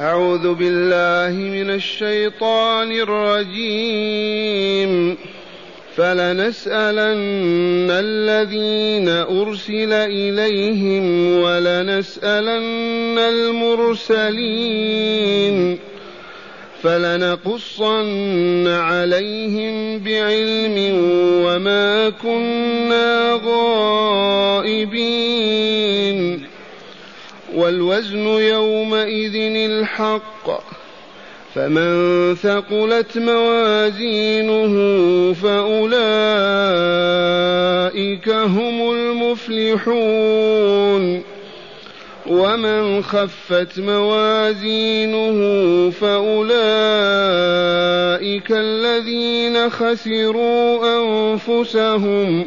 أعوذ بالله من الشيطان الرجيم. فلنسألن الذين أرسل إليهم ولنسألن المرسلين. فلنقصن عليهم بعلم وما كنا غائبين. والوزن يومئذ الحق. فمن ثقلت موازينه فأولئك هم المفلحون. ومن خفت موازينه فأولئك الذين خسروا أنفسهم.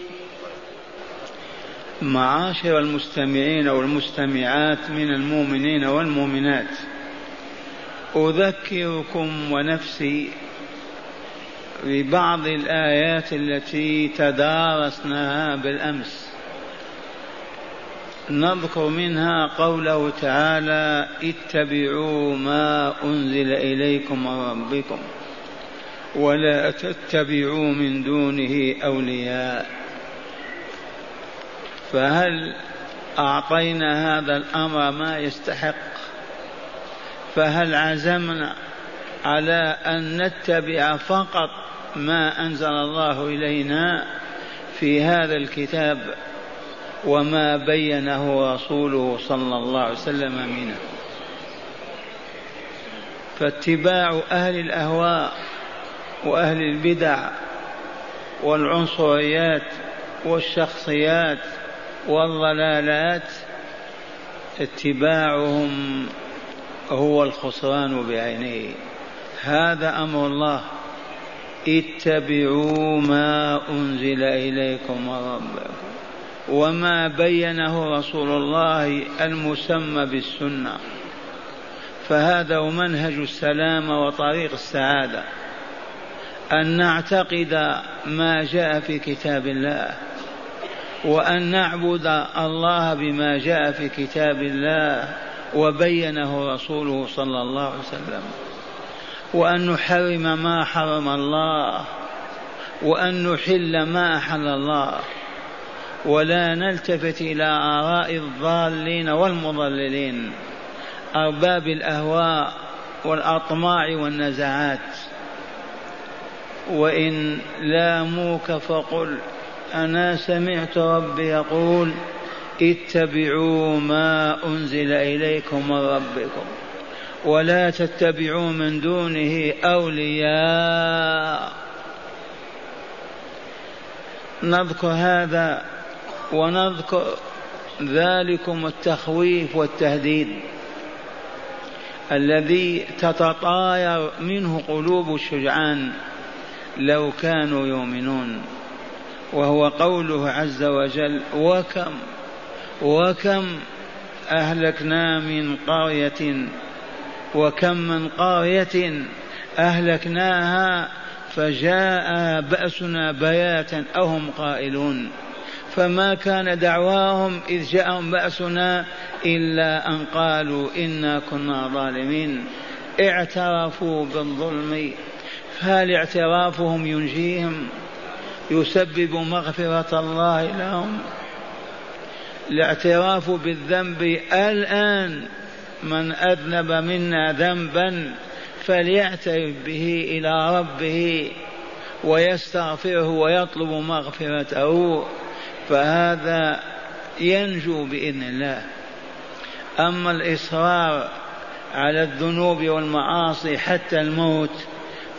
معاشر المستمعين والمستمعات من المؤمنين والمؤمنات. أذكركم ونفسي ببعض الآيات التي تدارسناها بالأمس. نذكر منها قوله تعالى اتبعوا ما أنزل إليكم من ربكم ولا تتبعوا من دونه أولياء. فهل أعطينا هذا الأمر ما يستحق؟ فهل عزمنا على أن نتبع فقط ما أنزل الله إلينا في هذا الكتاب وما بينه رسوله صلى الله عليه وسلم منه؟ فاتباع أهل الأهواء وأهل البدع والعنصريات والشخصيات والضلالات اتباعهم هو الخسران بعينه هذا أمر الله. اتبعوا ما أنزل إليكم ربكم وما بينه رسول الله المسمى بالسنة. فهذا هو منهج السلامه وطريق السعادة. أن نعتقد ما جاء في كتاب الله. وأن نعبد الله بما جاء في كتاب الله وبينه رسوله صلى الله عليه وسلم. وأن نحرم ما حرم الله. وأن نحل ما أحل الله. ولا نلتفت إلى آراء الضالين والمضللين. أرباب الأهواء والأطماع والنزعات وإن لاموك فقل أنا سمعت ربي يقول اتبعوا ما أنزل إليكم من ربكم ولا تتبعوا من دونه أولياء. نذكر هذا ونذكر ذلكم التخويف والتهديد الذي تتطاير منه قلوب الشجعان لو كانوا يؤمنون. وهو قوله عز وجل وكم وكم أهلكنا من قرية وكم من قرية أهلكناها فجاء بأسنا بياتا أو هم قائلون. فما كان دعواهم إذ جاءهم بأسنا إلا أن قالوا إنا كنا ظالمين. اعترفوا بالظلم فهل اعترافهم ينجيهم؟ يسبب مغفرة الله لهم. الاعتراف بالذنب الآن من أذنب منا ذنبا فليعترف به إلى ربه ويستغفره ويطلب مغفرته. فهذا ينجو بإذن الله. أما الإصرار على الذنوب والمعاصي حتى الموت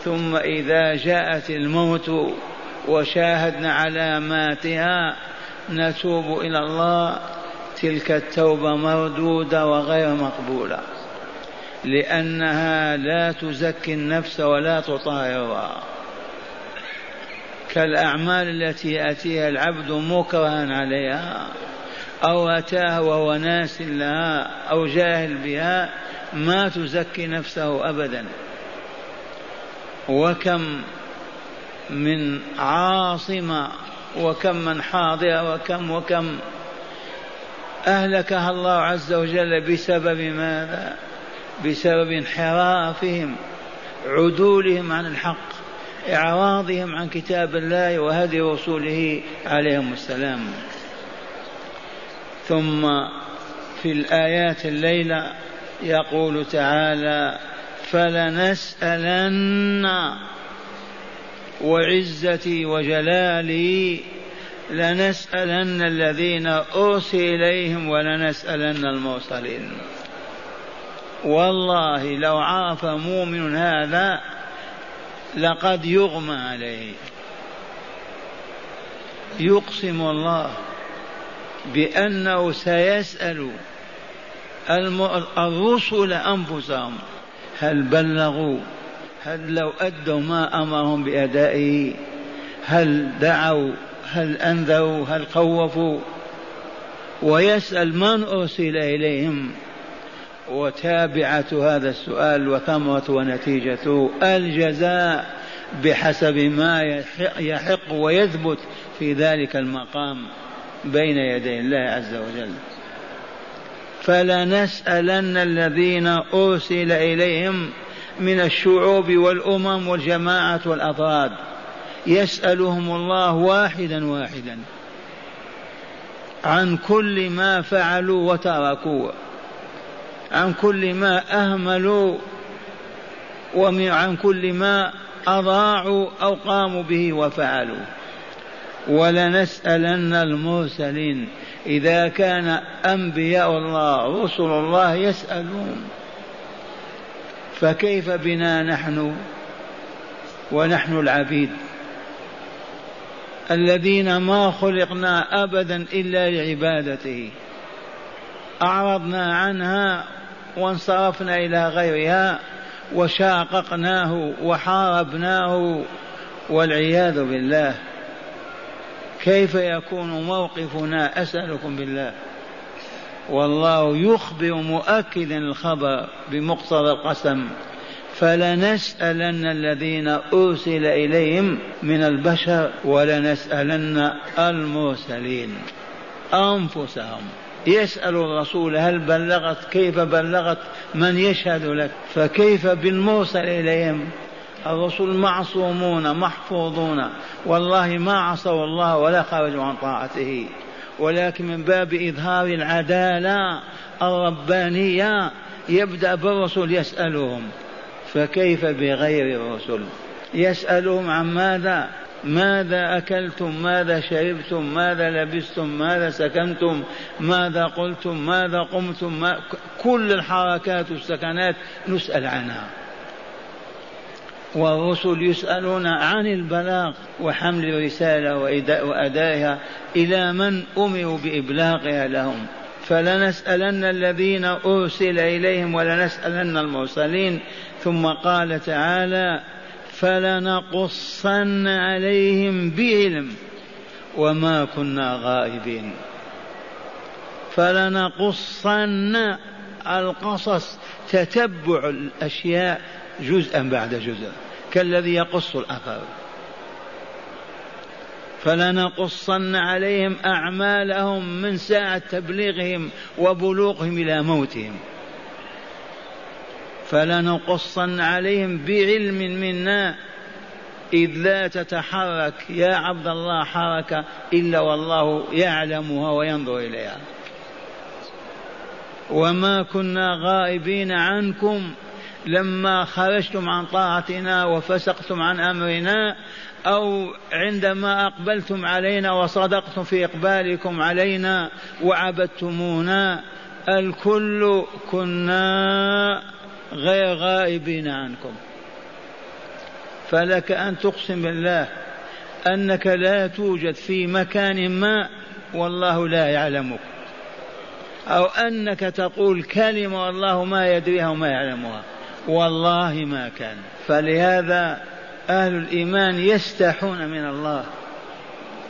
ثم إذا جاءت الموت وشاهدنا علاماتها نتوب إلى الله. تلك التوبة مردودة وغير مقبولة. لأنها لا تزكي النفس ولا تطهرها. كالأعمال التي يأتيها العبد مكرها عليها. أو أتاها وهو ناس لها أو جاهل بها ما تزكي نفسه أبدا. وكم من عاصمة وكم من حاضرة وكم وكم أهلكها الله عز وجل بسبب ماذا؟ بسبب انحرافهم عدولهم عن الحق إعراضهم عن كتاب الله وهدي رسوله عليهم السلام ثم في الآيات الليلة يقول تعالى فلنسألن وعزتي وجلالي لنسألن الذين أرسل إليهم ولنسألن المرسلين. والله لو عرف مؤمن هذا لقد يغمى عليه. يقسم الله بأنه سيسأل الرسل أنفسهم هل بلغوا هل لو أدوا ما أمرهم بأدائه هل دعوا هل أنذروا هل خوفوا؟ ويسأل من أرسل إليهم؟ وتابعة هذا السؤال وثمرة ونتيجته الجزاء بحسب ما يحق ويثبت في ذلك المقام بين يدي الله عز وجل. فلنسألن الذين أرسل إليهم من الشعوب والأمم والجماعة والأفراد يسألهم الله واحدا واحدا. عن كل ما فعلوا وتركوا. عن كل ما أهملوا وعن كل ما أضاعوا أو قاموا به وفعلوا. ولنسألن المرسلين. إذا كان أنبياء الله رسل الله يسألون. فكيف بنا نحن ونحن العبيد الذين ما خلقنا أبدا إلا لعبادته؟ أعرضنا عنها وانصرفنا إلى غيرها وشاققناه وحاربناه والعياذ بالله. كيف يكون موقفنا؟ أسألكم بالله. والله يخبر مؤكدا الخبر بمقتضى القسم. فلنسألن الذين أرسل إليهم من البشر ولنسألن المرسلين أنفسهم. يسأل الرسول هل بلغت كيف بلغت؟ من يشهد لك؟ فكيف بالمرسل إليهم؟ الرسل معصومون محفوظون. والله ما عصوا الله ولا خرجوا عن طاعته. ولكن من باب إظهار العدالة الربانية يبدأ بالرسل يسألهم فكيف بغير الرسل يسألهم عن ماذا؟ ماذا أكلتم؟ ماذا شربتم؟ ماذا لبستم؟ ماذا سكنتم؟ ماذا قلتم؟ ماذا قمتم؟ ما كل الحركات والسكنات نسأل عنها. والرسل يسألون عن البلاغ وحمل الرسالة وأدائها إلى من أمروا بإبلاغها لهم. فلنسألن الذين أرسل إليهم ولنسألن المرسلين. ثم قال تعالى فلنقصن عليهم بعلم وما كنا غائبين. فلنقصن القصص تتبع الأشياء جزءا بعد جزء كالذي يقص الأثر. فلنقصن عليهم أعمالهم من ساعة تبليغهم وبلوغهم إلى موتهم. فلنقصن عليهم بعلم منا إذ لا تتحرك يا عبد الله حركة إلا والله يعلمها وينظر إليها. وما كنا غائبين عنكم لما خرجتم عن طاعتنا وفسقتم عن أمرنا أو عندما أقبلتم علينا وصدقتم في إقبالكم علينا وعبدتمونا الكل كنا غير غائبين عنكم. فلك أن تقسم بالله أنك لا توجد في مكان ما والله لا يعلمك. أو أنك تقول كلمة والله ما يدريها وما يعلمها. والله ما كان. فلهذا أهل الإيمان يستحون من الله.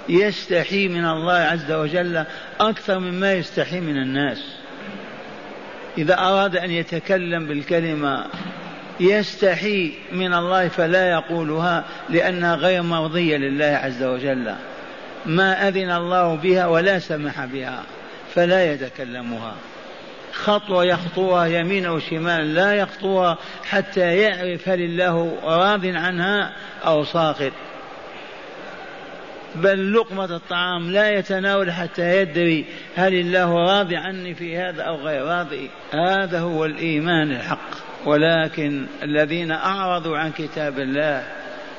يستحي من الله عز وجل أكثر مما يستحي من الناس. إذا أراد أن يتكلم بالكلمة يستحي من الله فلا يقولها لأنها غير مرضية لله عز وجل. ما أذن الله بها ولا سمح بها. فلا يتكلمها. خطوة يخطوها يمين أو شمال لا يخطوها حتى يعرف هل الله راض عنها أو ساخط بل لقمة الطعام لا يتناول حتى يدري هل الله راضي عني في هذا أو غير راضي هذا هو الإيمان الحق. ولكن الذين أعرضوا عن كتاب الله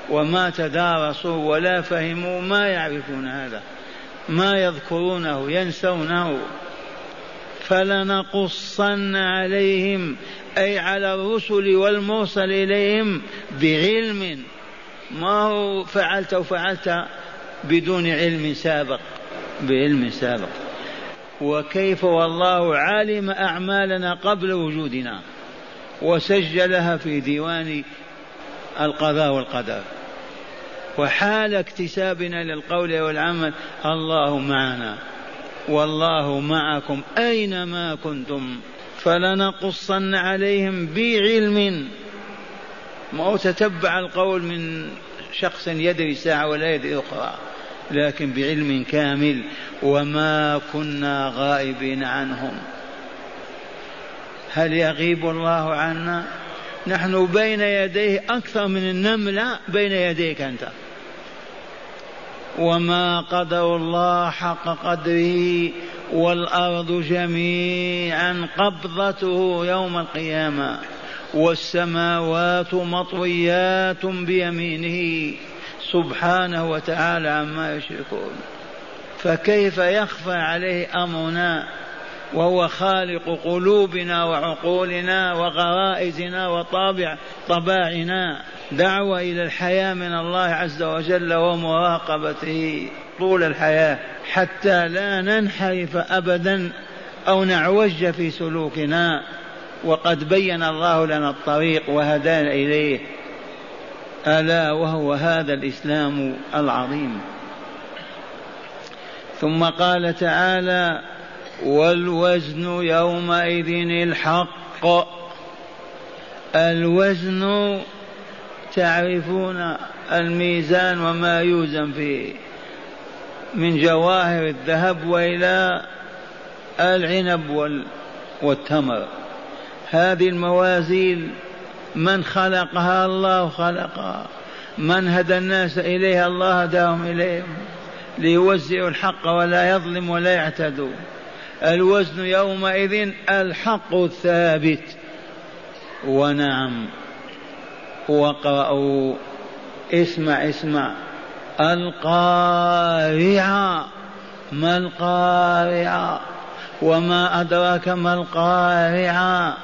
وما تدارسوا ولا فهموا ما يعرفون هذا. ما يذكرونه ينسونه. فلنقصن عليهم أي على الرسل والمرسل إليهم بعلم. ما هو فعلت وفعلت بدون علم سابق بعلم سابق. وكيف والله علم أعمالنا قبل وجودنا وسجلها في ديوان القضاء والقدر. وحال اكتسابنا للقول والعمل الله معنا. والله معكم أينما كنتم. فلنقصن عليهم بعلم. ما تتبع القول من شخص يدري ساعة ولا يدري أخرى لكن بعلم كامل. وما كنا غائبين عنهم. هل يغيب الله عنا؟ نحن بين يديه أكثر من النملة بين يديك أنت. وما قدر الله حق قدره والأرض جميعا قبضته يوم القيامة والسماوات مطويات بيمينه سبحانه وتعالى عما يشركون فكيف يخفى عليه أمرنا وهو خالق قلوبنا وعقولنا وغرائزنا وطابع طباعنا. دعوة إلى الحياة من الله عز وجل ومراقبته طول الحياة حتى لا ننحرف أبدا أو نعوج في سلوكنا. وقد بين الله لنا الطريق وهدانا إليه. ألا وهو هذا الإسلام العظيم. ثم قال تعالى والوزن يومئذ الحق. الوزن تعرفون الميزان وما يوزن فيه. من جواهر الذهب وإلى العنب والتمر. هذه الموازين من خلقها الله خلقها. من هدى الناس إليها الله هداهم إليهم. ليوزعوا الحق ولا يظلم ولا يعتدوا. الوزن يومئذ الحق الثابت. ونعم. واقرأوا. اسمع اسمع. القارعة. ما القارعة؟ وما أدراك ما القارعة؟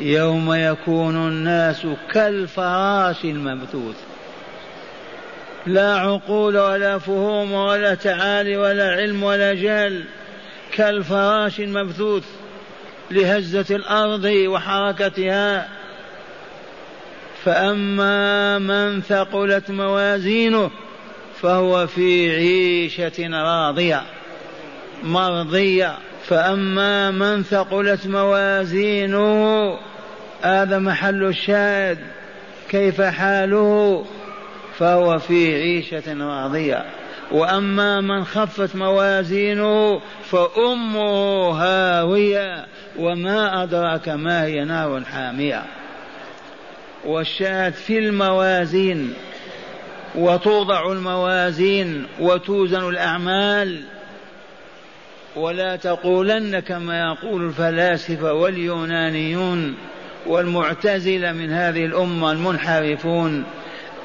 يوم يكون الناس كالفراش المبثوث. لا عقول ولا فهوم ولا تعالي ولا علم ولا جهل. كالفراش المبثوث لهزة الأرض وحركتها. فأما من ثقلت موازينه فهو في عيشة راضية مرضية. فأما من ثقلت موازينه هذا محل الشاهد. كيف حاله؟ فهو في عيشة راضية. وأما من خفت موازينه فأمه هاوية وما أدراك ما هي نار حامية. والشاهد في الموازين وتوضع الموازين وتوزن الأعمال ولا تقولن كما يقول الفلاسفة واليونانيون والمعتزلة من هذه الأمة المنحرفون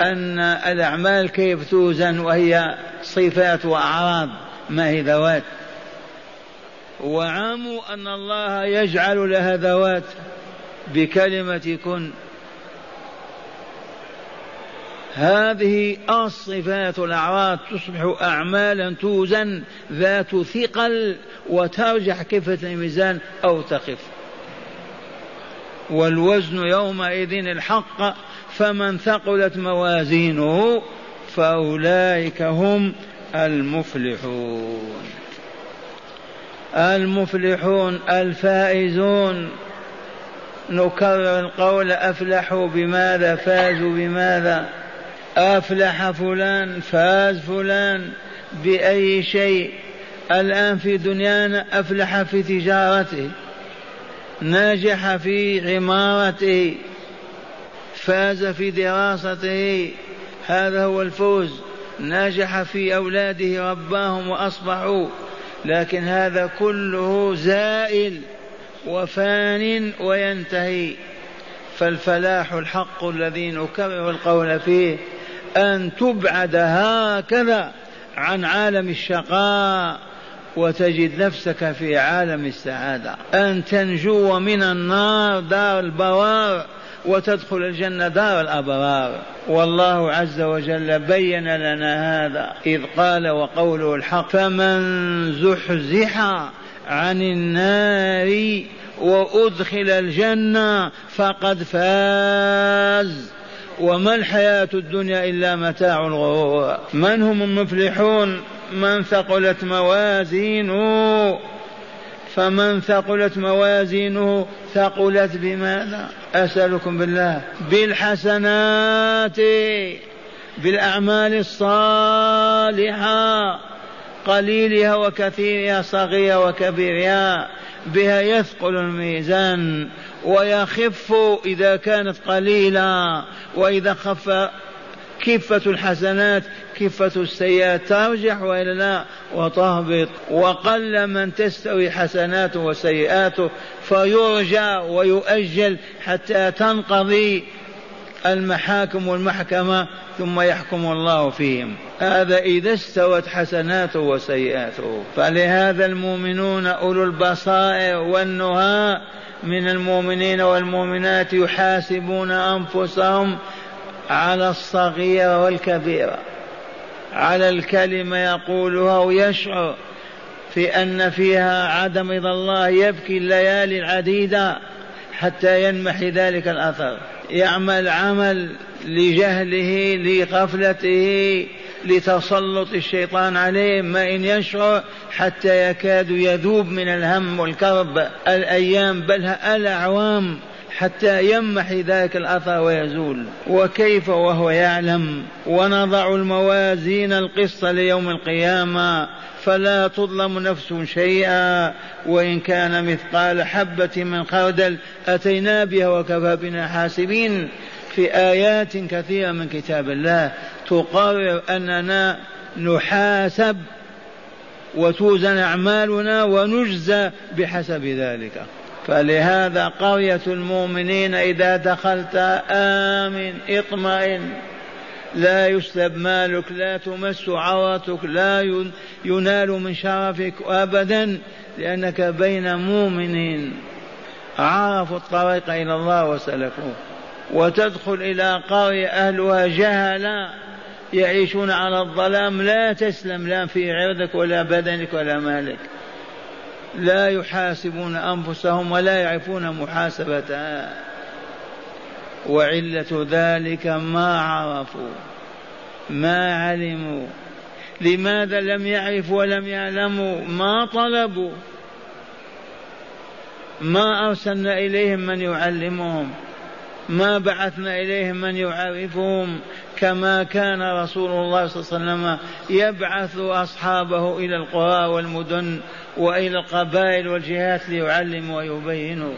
أن الأعمال كيف توزن وهي صفات وأعراض؟ ما هي ذوات؟ وعاموا أن الله يجعل لها ذوات بكلمة كن. هذه الصفات الأعراض تصبح أعمالا توزن ذات ثقل وترجح كفة الميزان أو تخف والوزن يومئذ الحق فمن ثقلت موازينه فأولئك هم المفلحون. المفلحون الفائزون. نكرر القول أفلحوا بماذا؟ فازوا بماذا؟ أفلح فلان فاز فلان بأي شيء. الآن في دنيانا أفلح في تجارته. نجح في عمارته فاز في دراسته هذا هو الفوز. نجح في أولاده رباهم وأصبحوا لكن هذا كله زائل وفان وينتهي. فالفلاح الحق الذي نكرر القول فيه أن تبعد هكذا عن عالم الشقاء. وتجد نفسك في عالم السعادة. أن تنجو من النار دار البوار وتدخل الجنة دار الأبرار. والله عز وجل بين لنا هذا. إذ قال وقوله الحق فمن زحزح عن النار وأدخل الجنة فقد فاز. وما الحياة الدنيا إلا متاع الغرور. من هم المفلحون؟ من ثقلت موازينه فمن ثقلت موازينه ثقلت بماذا؟ أسألكم بالله بالحسنات بالأعمال الصالحة قليلها وكثيرها صغيرها وكبيرها بها يثقل الميزان ويخف إذا كانت قليلة وإذا خف كفة الحسنات كفة السيئات. ترجح وإلا لا وتهبط. وقل من تستوي حسناته وسيئاته فيرجى ويؤجل حتى تنقضي المحاكم والمحكمة ثم يحكم الله فيهم. هذا إذا استوت حسناته وسيئاته. فلهذا المؤمنون أولو البصائر والنهى من المؤمنين والمؤمنات يحاسبون أنفسهم على الصغيرة والكبيرة. على الكلمة يقولها ويشعر في أن فيها عدم رضا الله يبكي الليالي العديدة حتى ينمحي ذلك الأثر. يعمل عمل لجهله لغفلته لتسلط الشيطان عليه ما إن يشعر حتى يكاد يذوب من الهم والكرب. الأيام بل الأعوام حتى يمحي ذلك الأثر ويزول. وكيف وهو يعلم؟ ونضع الموازين القسط ليوم القيامة فلا تظلم نفس شيئا. وإن كان مثقال حبة من خردل أتينا بها وكفى بنا حاسبين. في آيات كثيرة من كتاب الله تقرر أننا نحاسب وتوزن أعمالنا ونجزى بحسب ذلك. فلهذا قرية المؤمنين إذا دخلت آمن اطمئن. لا يسلب مالك لا تمس عورتك لا ينال من شرفك أبدا لأنك بين مؤمنين. عرفوا الطريق إلى الله وسلكوه. وتدخل إلى قرية أهلها جهلا يعيشون على الظلام لا تسلم لا في عرضك ولا بدنك ولا مالك. لا يحاسبون أنفسهم ولا يعرفون محاسبتها وعلة ذلك ما عرفوا ما علموا. لماذا لم يعرفوا ولم يعلموا؟ ما طلبوا. ما أرسلنا إليهم من يعلمهم ما بعثنا إليهم من يعرفهم. كما كان رسول الله صلى الله عليه وسلم يبعث أصحابه إلى القرى والمدن وإلى القبائل والجهات ليعلم ويبين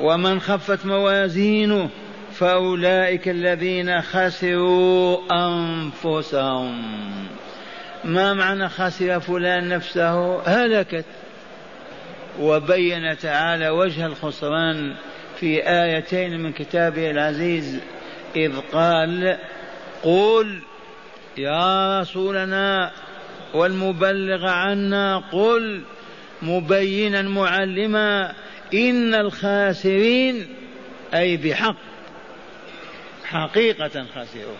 ومن خفت موازينه فأولئك الذين خسروا أنفسهم. ما معنى خسر فلان نفسه؟ هلكت. وبين تعالى وجه الخسران في آيتين من كتابه العزيز إذ قال قل يا رسولنا والمبلغ عنا قل مبينا معلما إن الخاسرين أي بحق حقيقة خسروا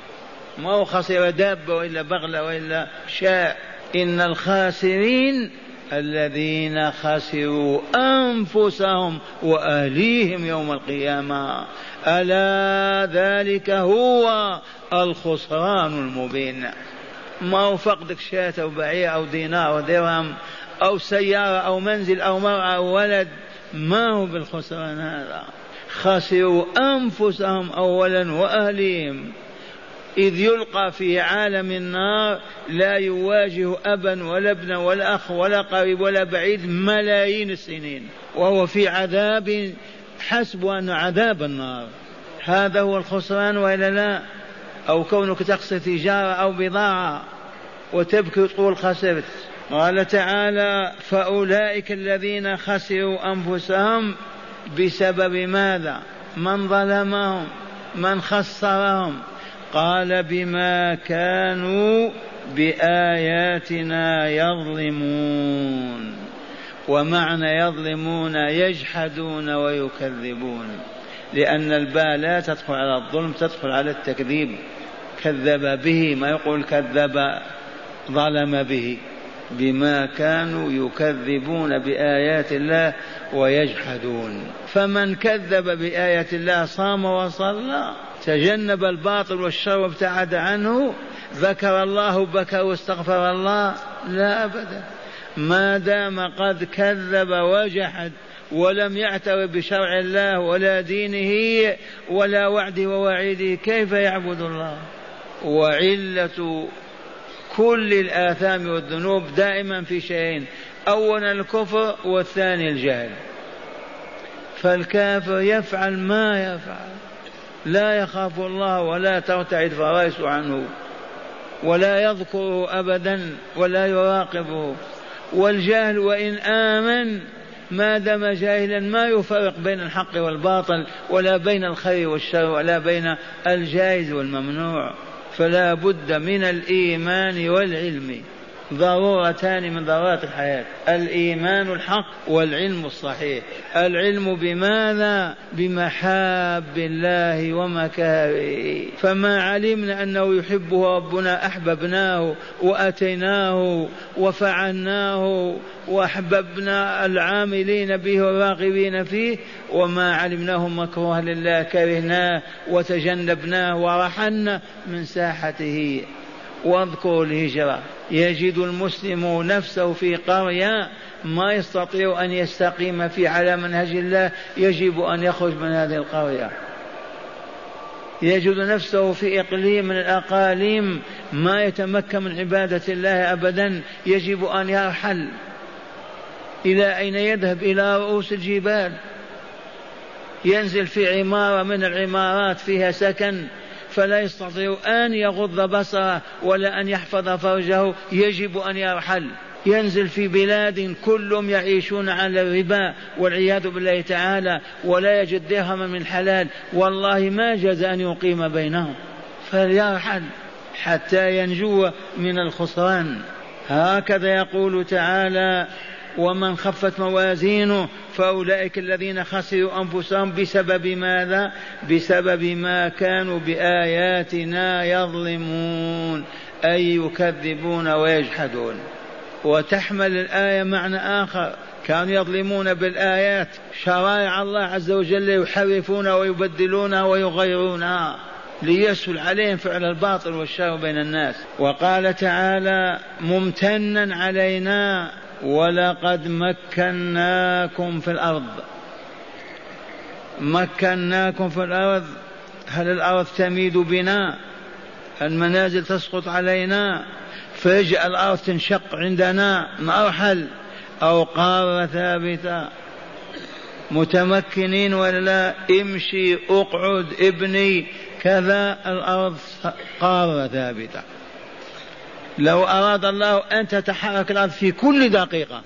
ما هو خسر دابة وإلا بغلة وإلا شاء إن الخاسرين الذين خسروا أنفسهم وأهليهم يوم القيامة. ألا ذلك هو الخسران المبين. ما هو فقدك شاة أو بعير أو دينار أو درهم أو سيارة أو منزل أو مرأة أو ولد ما هو بالخسران هذا؟ خسروا أنفسهم أولا وأهليهم. إذ يلقى في عالم النار لا يواجه أبا ولا ابنا ولا أخ ولا قريب ولا بعيد ملايين السنين وهو في عذاب حسب أن عذاب النار. هذا هو الخسران وإلا لا؟ أو كونك تقصد تجارة أو بضاعة وتبكي تقول خسرت. قال تعالى فأولئك الذين خسروا أنفسهم بسبب ماذا؟ من ظلمهم من خسرهم. قال بما كانوا بآياتنا يظلمون. ومعنى يظلمون يجحدون ويكذبون. لأن الباء لا تدخل على الظلم تدخل على التكذيب. كذب به ما يقول كذب ظلم به بما كانوا يكذبون بآيات الله ويجحدون. فمن كذب بآيات الله صام وصلى تجنب الباطل والشر وابتعد عنه ذكر الله بكى واستغفر الله لا أبدا ما دام قد كذب وجحد ولم يعترف بشرع الله ولا دينه ولا وعده ووعيده كيف يعبد الله؟ وعلة كل الآثام والذنوب دائما في شيئين أولا الكفر والثاني الجهل. فالكافر يفعل ما يفعل لا يخاف الله ولا ترتعد فرائسه عنه ولا يذكره أبدا ولا يراقبه. والجهل وإن آمن ما دام جاهلا ما يفرق بين الحق والباطل ولا بين الخير والشر ولا بين الجائز والممنوع. فلا بد من الإيمان والعلم. ضرورتان من ضرورات الحياة. الإيمان الحق والعلم الصحيح. العلم بماذا؟ بمحاب الله ومكاره. فما علمنا أنه يحبه ربنا أحببناه وأتيناه وفعلناه وأحببنا العاملين به والراغبين فيه. وما علمناه مكروها لله كرهناه وتجنبناه ورحلنا من ساحته. واذكروا الهجرة يجد المسلم نفسه في قرية ما يستطيع أن يستقيم في على منهج الله يجب أن يخرج من هذه القرية. يجد نفسه في إقليم من الأقاليم ما يتمكن من عبادة الله أبدا يجب أن يرحل. إلى أين يذهب؟ إلى رؤوس الجبال. ينزل في عمارة من العمارات فيها سكن. فلا يستطيع أن يغض بصره ولا أن يحفظ فرجه يجب أن يرحل. ينزل في بلاد كلهم يعيشون على الربا والعياذ بالله تعالى ولا يجد درهما من حلال. والله ما جاز أن يقيم بينهم. فليرحل حتى ينجو من الخسران. هكذا يقول تعالى ومن خفت موازينه فأولئك الذين خسروا أنفسهم بسبب ماذا؟ بسبب ما كانوا بآياتنا يظلمون أي يكذبون ويجحدون وتحمل الآية معنى آخر كانوا يظلمون بالآيات شرائع الله عز وجل يحرفونها ويبدلونها ويغيرونها ليسهل عليهم فعل الباطل والشر بين الناس وقال تعالى ممتنا علينا ولقد مكناكم في الأرض. مكناكم في الأرض. هل الأرض تميد بنا؟ المنازل تسقط علينا. فيجعل الأرض تنشق عندنا. نرحل أو قارة ثابتة. متمكنين ولا لا؟ امشي اقعد ابني. كذا الأرض قارة ثابتة. لو أراد الله أن تتحرك الأرض في كل دقيقة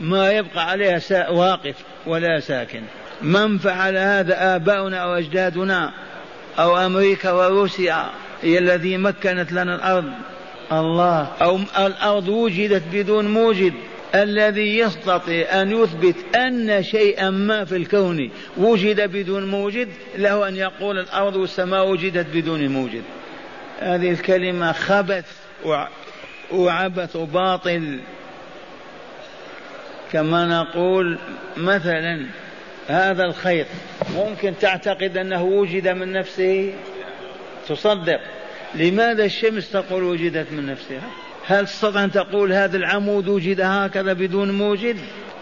ما يبقى عليها واقف ولا ساكن. من فعل هذا آباؤنا أو أجدادنا أو أمريكا وروسيا هي الذي مكنت لنا الأرض. الله. أو الأرض وجدت بدون موجد. الذي يستطيع أن يثبت أن شيئا ما في الكون وجد بدون موجد له أن يقول الأرض والسماء وجدت بدون موجد. هذه الكلمة خبث وعبث وباطل كما نقول مثلا هذا الخيط ممكن تعتقد أنه وجد من نفسه تصدق. لماذا الشمس تقول وجدت من نفسها؟ هل تستطيع أن تقول هذا العمود وجد هكذا بدون موجد؟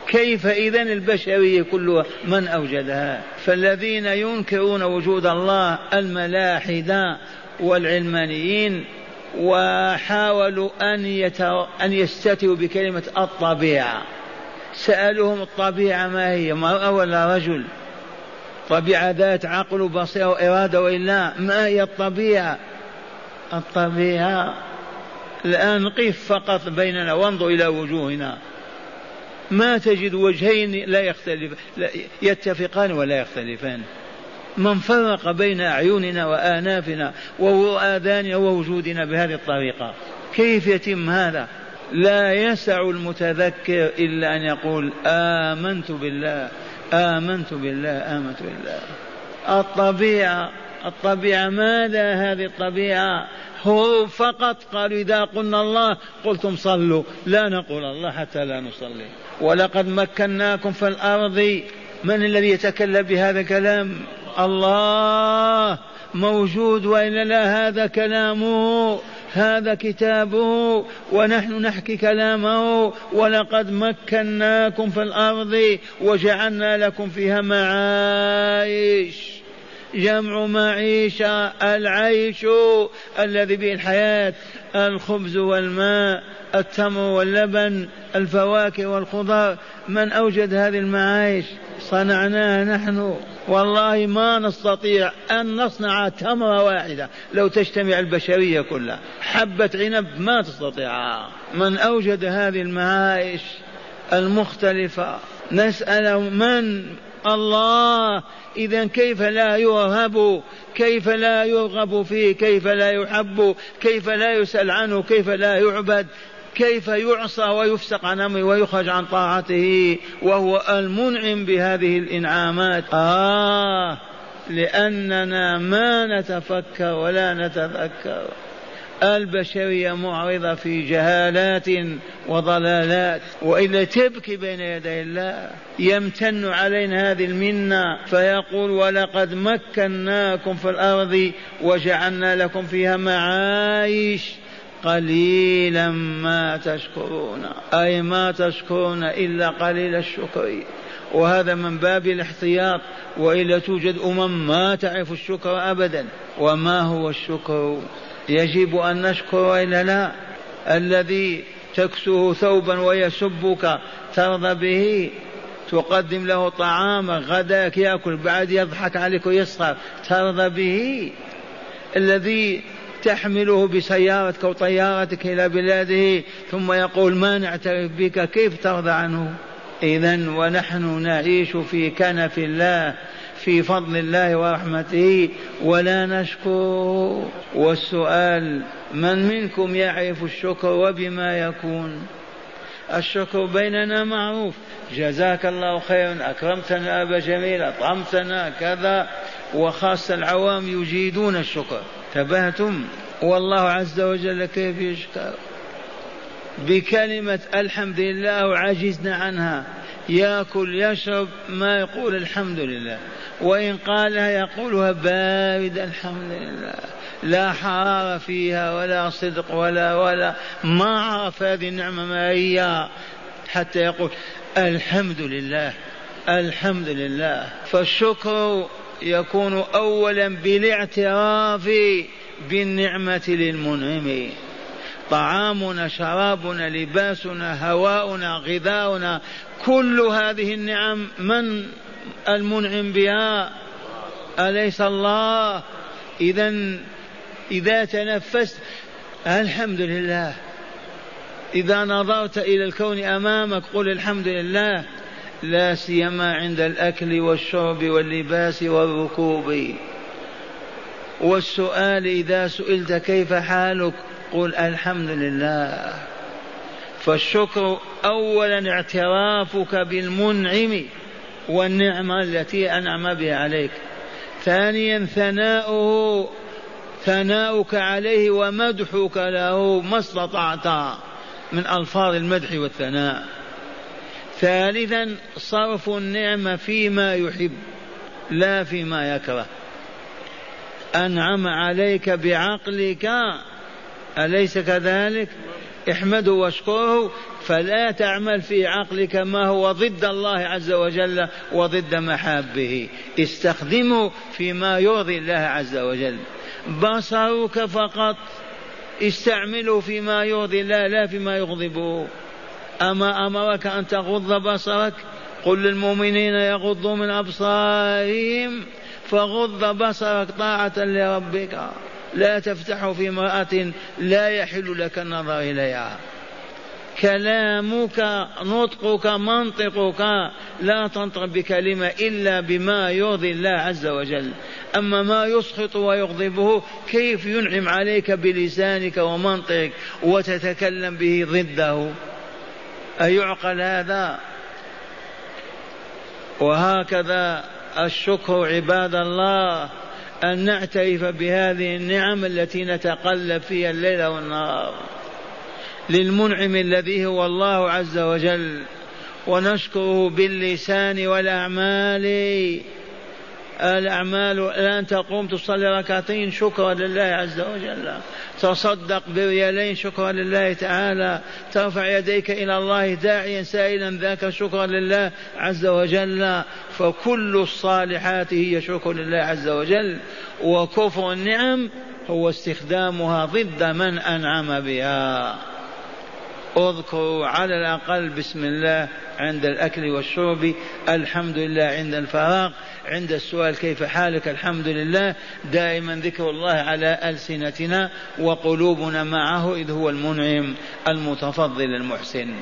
كيف إذا البشرية كلها من أوجدها؟ فالذين ينكرون وجود الله الملاحدة والعلمانيين وحاولوا أن, يتر... أن يستتروا بكلمة الطبيعة. سألوهم الطبيعة ما هي؟ مرأة ولا رجل. طبيعة ذات عقل وبصيرة وإرادة وإلا ما هي الطبيعة؟ الطبيعة الآن قف فقط بيننا وانظر إلى وجوهنا. ما تجد وجهين لا يختلف لا يتفقان ولا يختلفان. من فرق بين أعيننا وآنافنا وآذاننا ووجودنا بهذه الطريقة. كيف يتم هذا؟ لا يسع المتذكر إلا أن يقول آمنت بالله آمنت بالله آمنت بالله. الطبيعة الطبيعة ماذا هذه الطبيعة؟ هو فقط قالوا إذا قلنا الله قلتم صلوا لا نقول الله حتى لا نصلي. ولقد مكناكم في الأرض. من الذي يتكلم بهذا الكلام؟ الله موجود وإلا لا هذا كلامه هذا كتابه ونحن نحكي كلامه ولقد مكناكم في الأرض وجعلنا لكم فيها معايش. جمع معيشة العيش الذي به الحياة الخبز والماء التمر واللبن الفواكه والخضار. من أوجد هذه المعايش؟ صنعناها نحن. والله ما نستطيع أن نصنع تمرة واحدة لو تجتمع البشرية كلها. حبة عنب ما تستطيعها. من أوجد هذه المعايش المختلفة. نسأل من الله. إذا كيف لا يرهب؟ كيف لا يرغب فيه؟ كيف لا يحب؟ كيف لا يسأل عنه؟ كيف لا يعبد؟ كيف يعصى ويفسق عن أمره ويخرج عن طاعته؟ وهو المنعم بهذه الإنعامات. آه لأننا ما نتفكر ولا نتذكر. البشرية معرضة في جهالات وضلالات والا تبكي بين يدي الله يمتن علينا هذه المنة فيقول ولقد مكناكم في الأرض وجعلنا لكم فيها معايش قليلا ما تشكرون. أي ما تشكرون إلا قليل الشكر. وهذا من باب الاحتياط وإلا توجد أمم ما تعرف الشكر أبدا. وما هو الشكر؟ يجب أن نشكر وإلا لا الذي تكسوه ثوبا ويسبك ترضى به تقدم له طعاما غداك يأكل بعد يضحك عليك ويسخر ترضى به الذي تحمله بسيارتك أو طيارتك إلى بلاده ثم يقول ما نعترف بك كيف ترضى عنه؟ إذا ونحن نعيش في كنف الله. في فضل الله ورحمته. ولا نشكر. والسؤال من منكم يعرف الشكر وبما يكون؟ الشكر بيننا معروف. جزاك الله خيرا. أكرمتنا أبا جميل. أطعمتنا كذا. وخاصة العوام يجيدون الشكر. انتبهتم؟ والله عز وجل كيف يشكر؟ بكلمة الحمد لله وعجزنا عنها. ياكل يشرب ما يقول الحمد لله. وإن قالها يقولها بارد الحمد لله. لا حرارة فيها ولا صدق ولا ولا ما عرف هذه النعمة ما هي. حتى يقول الحمد لله الحمد لله. فالشكر يكون أولا بالاعتراف بالنعمة للمنعم. طعامنا شرابنا لباسنا هواؤنا غذاؤنا كل هذه النعم من المنعم بها؟ أليس الله؟ إذا إذا تنفست الحمد لله. إذا نظرت إلى الكون أمامك قل الحمد لله. لا سيما عند الأكل والشرب واللباس والركوب. والسؤال إذا سئلت كيف حالك؟ قل الحمد لله. فالشكر أولا اعترافك بالمنعم والنعمة التي أنعم بها عليك. ثانيا ثناؤه ثناؤك عليه ومدحك له ما استطعت من ألفاظ المدح والثناء. ثالثا صرف النعمة فيما يحب لا فيما يكره. أنعم عليك بعقلك أليس كذلك؟ احمده واشكره فلا تعمل في عقلك ما هو ضد الله عز وجل وضد محابه. استخدمه فيما يرضي الله عز وجل. بصرك فقط استعمله فيما يرضي الله لا فيما يغضبه أما أمرك أن تغض بصرك؟ قل للمؤمنين يغضوا من أبصارهم فغض بصرك طاعة لربك. لا تفتح في امرأة لا يحل لك النظر إليها. كلامك نطقك منطقك لا تنطق بكلمة إلا بما يرضي الله عز وجل. أما ما يسخط ويغضبه كيف ينعم عليك بلسانك ومنطقك وتتكلم به ضده؟ أيعقل هذا؟ وهكذا الشكر عباد الله. أن نعترف بهذه النعم التي نتقلب فيها الليل والنهار للمنعم الذي هو الله عز وجل. ونشكره باللسان والأعمال الأعمال الآن تقوم تصلي ركعتين شكرا لله عز وجل. تصدق بريالين شكرا لله تعالى. ترفع يديك إلى الله داعيا سائلا ذاك شكرا لله عز وجل. فكل الصالحات هي شكر لله عز وجل. وكفر النعم هو استخدامها ضد من أنعم بها. اذكروا على الأقل بسم الله عند الأكل والشرب. الحمد لله عند الفراغ. عند السؤال كيف حالك؟ الحمد لله. دائما ذكر الله على ألسنتنا وقلوبنا معه إذ هو المنعم المتفضل المحسن.